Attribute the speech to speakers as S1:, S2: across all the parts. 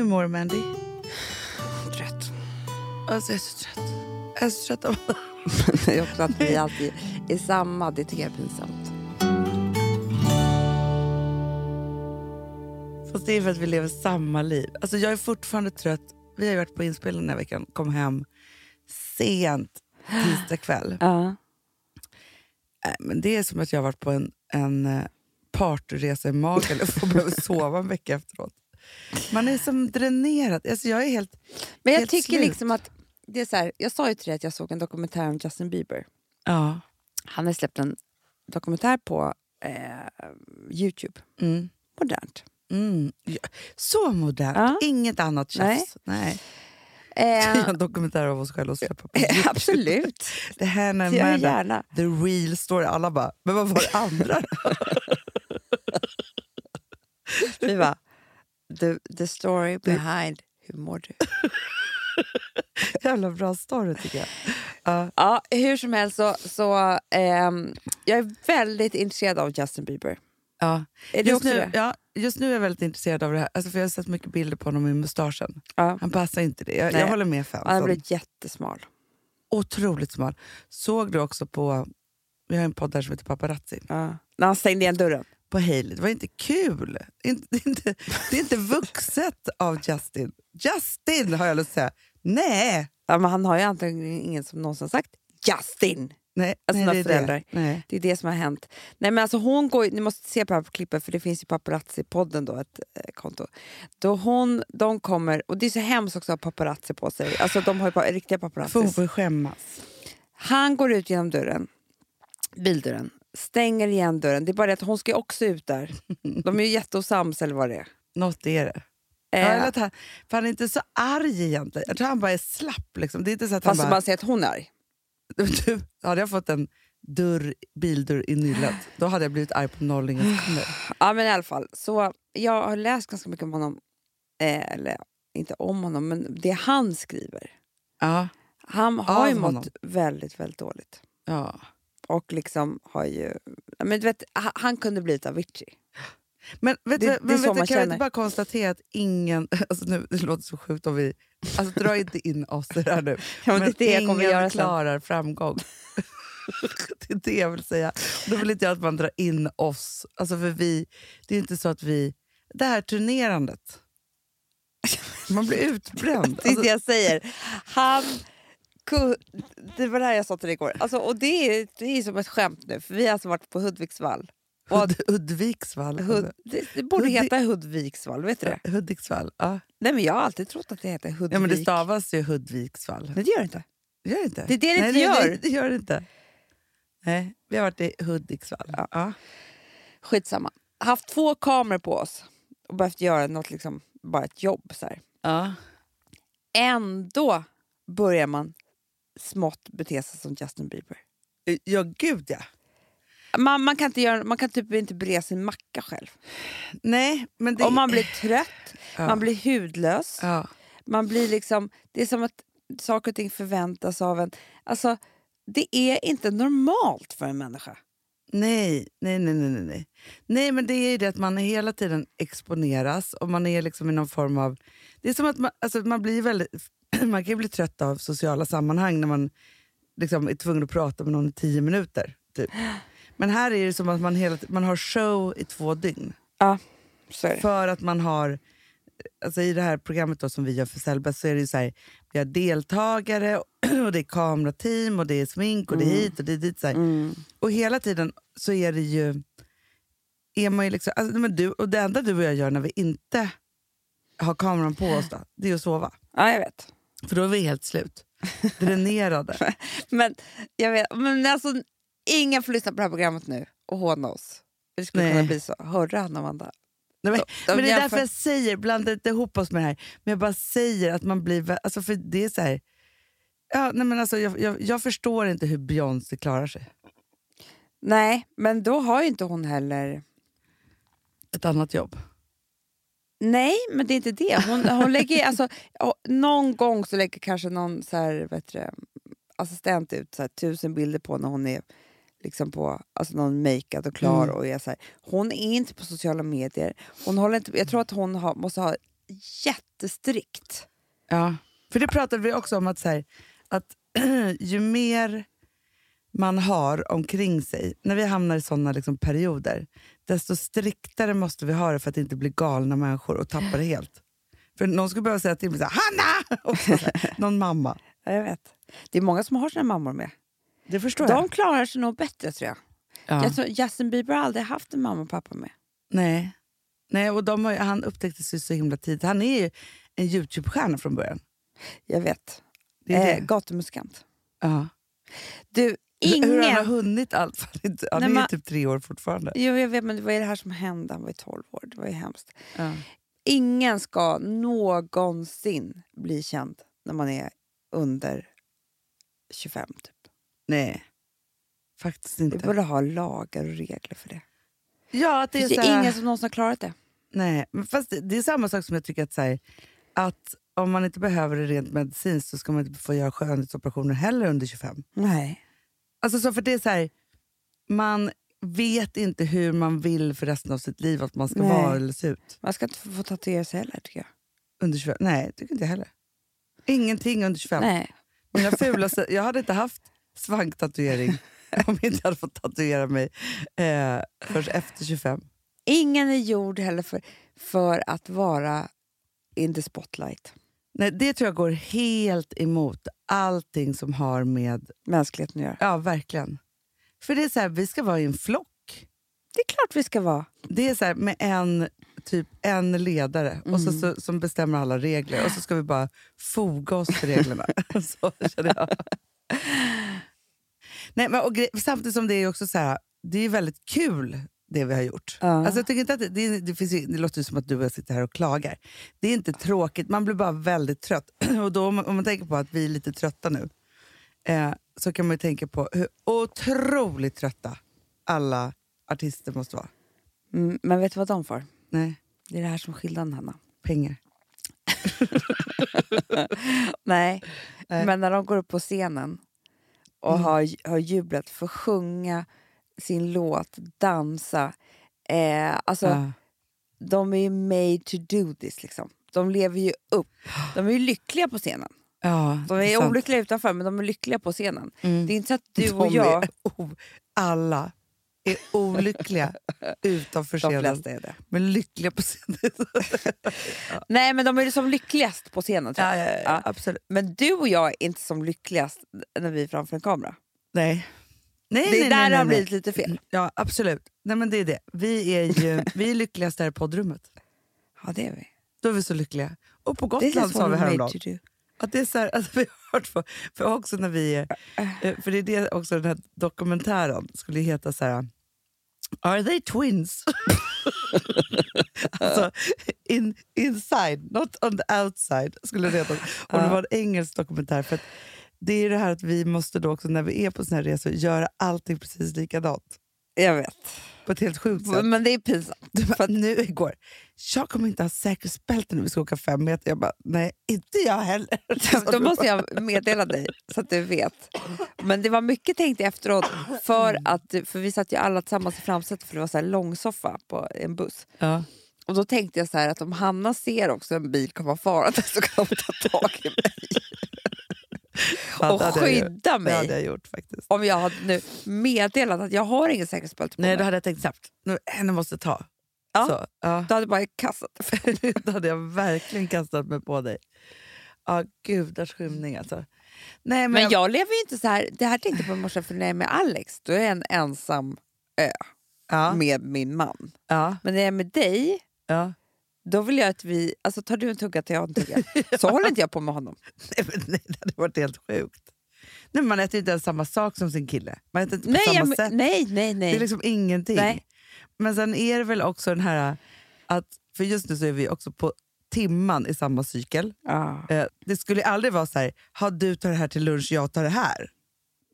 S1: Hur mår du Mandy?
S2: Trött.
S1: Alltså jag är så trött. Jag är så trött av
S2: Det är också att vi alltid är samma. Det tycker jag är pinsamt.
S1: Fast det är för att vi lever samma liv. Alltså jag är fortfarande trött. Vi har varit på inspelning den här veckan. Kom hem sent tisdag kväll. Äh, men det är som att jag har varit på en, en eh, partyresa i Magaluf och behöver sova en vecka efteråt. Man är som dränerad. Alltså jag är helt
S2: Men jag
S1: Helt
S2: tycker
S1: slut.
S2: liksom att... Det är så här, jag sa ju till dig att jag såg en dokumentär om Justin Bieber.
S1: Ja.
S2: Han har släppt en dokumentär på eh, Youtube.
S1: Mm.
S2: Modernt.
S1: Mm. Ja, Så modernt.
S2: Ja.
S1: Inget annat tjafs. Nej.
S2: Eh,
S1: En dokumentär av oss själva att släppa på YouTube.
S2: absolut.
S1: Det här
S2: jag
S1: med
S2: gärna.
S1: the real story. Alla bara, men vad var det andra?
S2: Vi bara, the, the story behind hur mår du?
S1: Jävla bra story tycker jag. Ja.
S2: Ja, hur som helst så, så ehm, jag är väldigt intresserad av Justin Bieber.
S1: Ja.
S2: Är
S1: Just, nu,
S2: det?
S1: ja, just nu är jag väldigt intresserad av det här. Alltså för jag har sett mycket bilder på honom med mustaschen.
S2: Ja.
S1: Han passar inte det. Jag, jag håller med
S2: Han har
S1: fansen.
S2: blivit jättesmal.
S1: Otroligt smal. Såg du också på, vi har en podd där som heter Paparazzi,
S2: Ja. När han stängde igen dörren.
S1: På Hailey. Det var inte kul. Inte, det, är inte, det är inte vuxet av Justin. Justin har jag lust att säga. Nej!
S2: Ja, men han har ju antagligen ingen som någonsin sagt Justin.
S1: Nej,
S2: Alltså
S1: nej det är
S2: föräldrar.
S1: det. Nej.
S2: Det är det som har hänt. Nej, men alltså hon går, ni måste se på här klippet för det finns ju paparazzi-podden då, ett eh, konto. Då hon, de kommer, och det är så hemskt också att ha paparazzi på sig. Alltså de har ju pa, riktiga
S1: För hon
S2: paparazzi.
S1: får skämmas.
S2: Han går ut genom dörren, bildörren, stänger igen dörren. Det är bara det att hon ska ju också ut där. De är ju jätteosams eller vad det är.
S1: Något är det.
S2: Eh,
S1: Ja, eller att han, för han är inte så arg egentligen. Jag tror han bara är slapp. Liksom. Det är inte så att
S2: fast
S1: han
S2: man
S1: bara...
S2: ser att hon är arg.
S1: Du, hade jag fått en dörr, bildörr i nyllet, då hade jag blivit arg på noll inga sekunder.
S2: Ja men i alla fall, så jag har läst ganska mycket om honom. Eh, eller inte om honom, men det han skriver.
S1: Ja,
S2: Han har ju
S1: Av
S2: mått
S1: honom.
S2: väldigt, väldigt dåligt.
S1: ja.
S2: Och liksom har ju... Men vet, han, kunde blivit Avicii.
S1: Men vet
S2: Det- det
S1: men
S2: så
S1: vet kan vi inte bara konstatera att ingen... Alltså nu, det låter så sjukt om vi... Alltså dra inte in oss i det här nu.
S2: Ja, men det är det
S1: ingen
S2: kommer göra sen.
S1: klarar framgång. det är det jag vill säga. Då vill inte jag att man drar in oss. Alltså för vi, det är inte så att vi... Det här turnerandet. Man blir utbränd.
S2: Det är
S1: Alltså,
S2: det jag säger. Han... Det var det här jag sa till dig igår. Alltså, och det är, det är som ett skämt nu, för vi har alltså varit på Hudviksvall. Och
S1: Hud, Hudviksvall.
S2: Hud, det, det borde
S1: Hudvik-
S2: heta Hudviksvall, vet du det?
S1: Hudiksvall. Ja.
S2: Nej, men jag har alltid trott att det heter Hudvik.
S1: ja, men det stavas ju Hudviksvall.
S2: Men det gör det inte.
S1: Gör det inte?
S2: Det är det det
S1: Nej,
S2: inte gör.
S1: Det, det gör det inte. Nej, vi har varit i Hudiksvall.
S2: Ja.
S1: Ja.
S2: Skitsamma. Haft två kameror på oss och behövt göra något, liksom, bara ett jobb. Så här.
S1: Ja.
S2: Ändå börjar man smått bete sig som Justin Bieber.
S1: ja, gud ja.
S2: Man, man, kan, inte göra, man kan typ inte bre sin macka själv.
S1: Nej, men det...
S2: Om man blir trött,
S1: Ja.
S2: man blir hudlös.
S1: Ja.
S2: Man blir liksom, det är som att saker och ting förväntas av en. Alltså, det är inte normalt för en människa.
S1: Nej, nej, nej, nej, nej, nej. Nej, men det är ju det att man hela tiden exponeras och man är liksom i någon form av... Det är som att man, alltså man blir väldigt... Man kan ju bli trött av sociala sammanhang när man liksom är tvungen att prata med någon i tio minuter. Typ. Men här är det som att man, hela, man har show i två dygn.
S2: Ja.
S1: För att man har, alltså i det här programmet då som vi gör för Sellbest så är det så här, vi har deltagare och det är kamerateam och det är smink och det är hit och det är dit. Så.
S2: Mm.
S1: Och hela tiden så är det ju, är man ju liksom, alltså, men du, och det enda du och jag gör när vi inte har kameran på oss då, det är att sova.
S2: Ja, jag vet.
S1: För då är vi helt slut. Dränerade.
S2: Men, jag vet, men alltså, ingen får lyssna på det här programmet nu och håna oss. Det skulle
S1: Nej.
S2: kunna bli så. Hörde han Amanda?
S1: Nej, men,
S2: De- de
S1: men det är därför jag säger, blanda inte ihop oss med det här. Men jag bara säger att man blir... Alltså för det är så här... Ja, nej men alltså, jag, jag, jag förstår inte hur Beyoncé klarar sig.
S2: Nej, men då har ju inte hon heller...
S1: Ett annat jobb.
S2: Nej, men det är inte det. Hon, hon lägger, alltså, någon gång så lägger kanske någon så här, du, assistent ut så här, tusen bilder på när hon är liksom på alltså någon makead och klar.
S1: Mm.
S2: Och är så här. Hon är inte på sociala medier. Hon håller inte, jag tror att hon har, måste ha jättestrikt.
S1: Ja, för det pratade vi också om att, så här, att ju mer man har omkring sig, när vi hamnar i såna liksom perioder, desto striktare måste vi ha det för att inte bli galna människor och tappa det helt. För någon skulle behöva säga till mig så här, Hanna! Och så här, någon mamma.
S2: Ja, jag vet. Det är många som har sina mammor med.
S1: Det förstår
S2: De
S1: jag.
S2: klarar sig nog bättre tror jag.
S1: Ja.
S2: jag tror Justin Bieber har aldrig haft en mamma och pappa med.
S1: Nej. Nej, och de har, han upptäcktes ju så himla tidigt. Han är ju en Youtube-stjärna från början.
S2: Jag vet.
S1: Det är
S2: Eh,
S1: det.
S2: gatumusikant.
S1: Ja.
S2: Du,
S1: Hur han har
S2: ingen...
S1: hunnit allt. Han
S2: Nej,
S1: är ju
S2: men-
S1: typ tre år fortfarande.
S2: Jo, jag vet, men det var ju det här som hände. Han var ju 12 år. Det var ju hemskt.
S1: Ja.
S2: Ingen ska någonsin bli känd när man är under 25. Typ.
S1: Nej, faktiskt
S2: Vi
S1: inte.
S2: borde ha lagar och regler för det.
S1: Ja, att det
S2: Det
S1: är,
S2: är,
S1: så här,
S2: ingen som någonsin har klarat det.
S1: Nej, men fast det, det är samma sak som jag tycker att, så här, att om man inte behöver det rent medicinskt så ska man inte få göra skönhetsoperationer heller under 25.
S2: Nej.
S1: Alltså så för det är så här, man vet inte hur man vill för resten av sitt liv att man ska
S2: Nej.
S1: vara eller se ut.
S2: Man ska inte få, få tatuera sig heller tycker jag.
S1: Under 25. Nej, tycker inte jag heller. Ingenting under 25.
S2: Nej.
S1: Mina fulaste, jag hade inte haft svanktatuering om jag inte hade fått tatuera mig eh, först efter 25.
S2: Ingen är gjord heller för, för att vara in the spotlight.
S1: Nej, det tror jag går helt emot allting som har med...
S2: Mänskligheten att göra.
S1: Ja, verkligen. För det är så här, vi ska vara i en flock.
S2: Det är klart vi ska vara.
S1: Det är så här, med en, typ en ledare och så, så, som bestämmer alla regler och så ska vi bara foga oss till reglerna. så känner jag. Nej, men, och samtidigt som det är också så här, det är väldigt kul det vi har gjort.
S2: Ja.
S1: Alltså, jag tycker inte att det, det, det, finns, det låter som att du och jag sitter här och klagar. Det är inte tråkigt, man blir bara väldigt trött. och då, om, man, om man tänker på att vi är lite trötta nu eh, så kan man ju tänka på hur otroligt trötta alla artister måste vara.
S2: Mm, men vet du vad de får?
S1: Nej,
S2: Det är det här som skiljer Hanna.
S1: pengar.
S2: Nej.
S1: Nej.
S2: men när de går upp på scenen och
S1: Mm.
S2: har, har jublat för att sjunga sin låt, dansa. Eh, alltså,
S1: Ja.
S2: De är ju made to do this. Liksom. De lever ju upp. De är ju lyckliga på scenen.
S1: Ja,
S2: De är,
S1: sant.
S2: olyckliga utanför, men de är lyckliga på scenen.
S1: Mm.
S2: Det är inte så att du och
S1: De
S2: jag,
S1: Är, alla är olyckliga utanför
S2: de
S1: scenen,
S2: flesta är det.
S1: men lyckliga på scenen.
S2: Nej, men de är som lyckligast på scenen. Jag. Ja.
S1: absolut.
S2: Men du och jag är inte som lyckligast när vi är framför en kamera.
S1: Nej. Nej,
S2: Det är
S1: nej,
S2: där
S1: nej,
S2: det har blivit lite fel.
S1: Ja, absolut. Nej, men det är det. Vi är ju vi är lyckligast där i poddrummet.
S2: Ja, det är vi.
S1: Då är vi så lyckliga. Och på Gotland sa vi häromdagen. Att det är så här, att vi har hört för, för också när vi är, eh, för det är det också den här dokumentären skulle heta så här Are they twins? alltså in, inside, not on the outside skulle det heta. Och det var en engelsk dokumentär för att det är det här att vi måste då också när vi är på såna här resor göra allting precis likadant.
S2: Jag vet.
S1: På ett helt sjukt sätt.
S2: Men det är pinsamt.
S1: Du bara, nu igår, jag kommer inte ha säkerhetsbälte när vi ska åka fem meter. Jag bara, nej inte jag heller.
S2: Då måste jag meddela dig så att du vet. Men det var mycket tänkt efteråt. För, att, för vi satt ju alla tillsammans i framsätet för det var så här långsoffa på en buss.
S1: Ja.
S2: Och då tänkte jag så här att om Hanna ser också en bil komma farande så kan de ta tag i mig
S1: Ja,
S2: och
S1: hade jag
S2: skydda
S1: Det hade
S2: mig.
S1: jag gjort faktiskt.
S2: Om jag hade nu meddelat att jag har ingen säkerhetsbälte på
S1: Nej, då
S2: mig.
S1: hade jag tänkt snabbt. Nu, henne måste ta.
S2: Ja.
S1: Så, ja.
S2: Då hade jag bara kastat
S1: då hade jag verkligen kastat mig på dig. Ja, gudars skymning alltså. Nej, men,
S2: Men jag lever ju inte så här. Det här tänkte jag på i morse för när jag är med Alex, då är jag en ensam ö
S1: ja,
S2: med min man.
S1: ja,
S2: Men när jag är med dig,
S1: ja.
S2: Då vill jag att vi... Alltså tar du en tugga tar jag en tugga. Så håller inte jag på med honom.
S1: Nej, men nej, det hade varit helt sjukt. Nej, man äter inte ens samma sak som sin kille. Man äter inte på
S2: Nej,
S1: samma
S2: jag,
S1: sätt.
S2: nej, nej, nej.
S1: Det är liksom ingenting.
S2: Nej.
S1: Men sen är det väl också den här att, för just nu så är vi också på timman i samma cykel.
S2: Ja.
S1: Eh, det skulle aldrig vara så här, ha du tar det här till lunch, jag tar det här.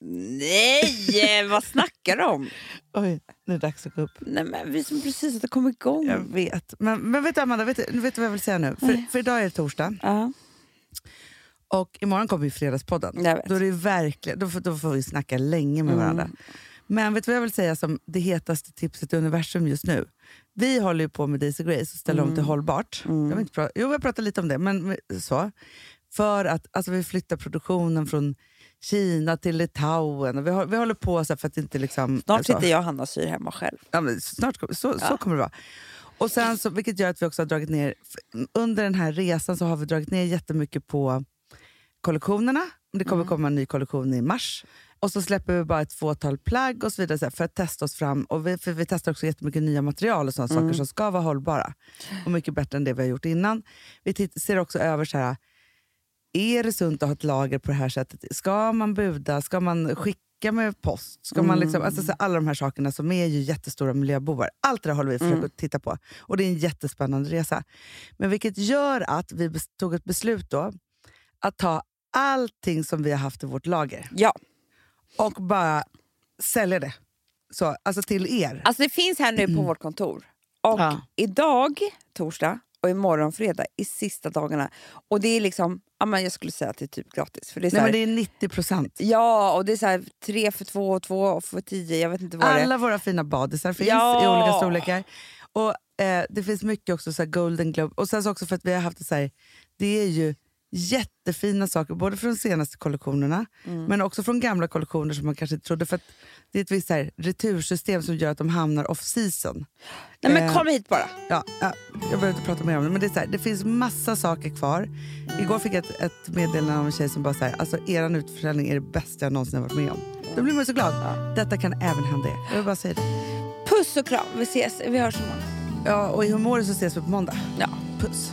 S2: Nej, vad snackar du om?
S1: Oj, nu är det dags att gå upp.
S2: Nej, men vi som precis hade kommit igång.
S1: Jag vet. Men, men vet du Amanda, vet du, vet du vad jag vill säga nu? För, för idag är det torsdag
S2: Ja,
S1: och imorgon kommer ju Fredagspodden.
S2: jag.
S1: Då, är det verkligen, då, då får vi snacka länge med
S2: Mm.
S1: varandra. Men vet du vad jag vill säga som det hetaste tipset i universum just nu? Vi håller ju på med Daisy Grace och ställer om till hållbart. Jag vill inte prata, jo, jag pratar lite om det, men så. För att alltså, vi flyttar produktionen från Kina till Litauen. Och vi, har, vi håller på så för att inte liksom...
S2: Snart
S1: så.
S2: sitter jag och Hanna syr hemma själv.
S1: Ja, snart, så, så
S2: Ja.
S1: kommer det vara. Och sen så, vilket gör att vi också har dragit ner, under den här resan så har vi dragit ner jättemycket på kollektionerna. Det kommer komma en ny kollektion i mars. Och så släpper vi bara ett fåtal plagg och så vidare så för att testa oss fram. Och vi, för vi testar också jättemycket nya material och sådana saker som ska vara hållbara. Och mycket bättre än det vi har gjort innan. Vi ser också över så här, är det sunt att ha ett lager på det här sättet? Ska man buda? Ska man skicka med post? Ska man liksom, alltså, så alla de här sakerna som är ju jättestora miljöbovar. Allt det där håller vi för att titta på. Och det är en jättespännande resa. Men vilket gör att vi tog ett beslut då att ta allting som vi har haft i vårt lager
S2: Ja,
S1: och bara sälja det. Så, alltså till er.
S2: alltså det finns här nu på vårt kontor. Och
S1: Ja.
S2: idag, torsdag, och imorgon fredag är sista dagarna. Och det är liksom, ja, men jag skulle säga att det är typ gratis. För det är
S1: Nej,
S2: här,
S1: men det är 90 procent.
S2: Ja, och det är så här, tre för två och två för tio, jag vet inte vad.
S1: Alla våra fina badisar finns
S2: Ja.
S1: i olika storlekar. Och eh, Det finns mycket också så Golden Globe. Och sen så också för att vi har haft det så här, det är ju jättefina saker, både från de senaste kollektionerna
S2: Mm.
S1: men också från gamla kollektioner som man kanske inte trodde. För att det är ett visst så här, retursystem som gör att de hamnar off season.
S2: Nej men
S1: Eh,
S2: kom hit bara.
S1: Ja, ja, jag behöver inte prata mer om det, men det, är så här, det finns massa saker kvar. Igår fick jag ett, ett meddelande av en tjej som bara säger alltså er utförsäljning är det bästa jag någonsin har varit med om. Då blir man så glad. Detta kan även hända er. Jag vill bara säga det.
S2: Puss och kram, vi ses, vi hörs imorgon.
S1: Ja, och i humor så ses vi på måndag.
S2: Ja.
S1: Puss.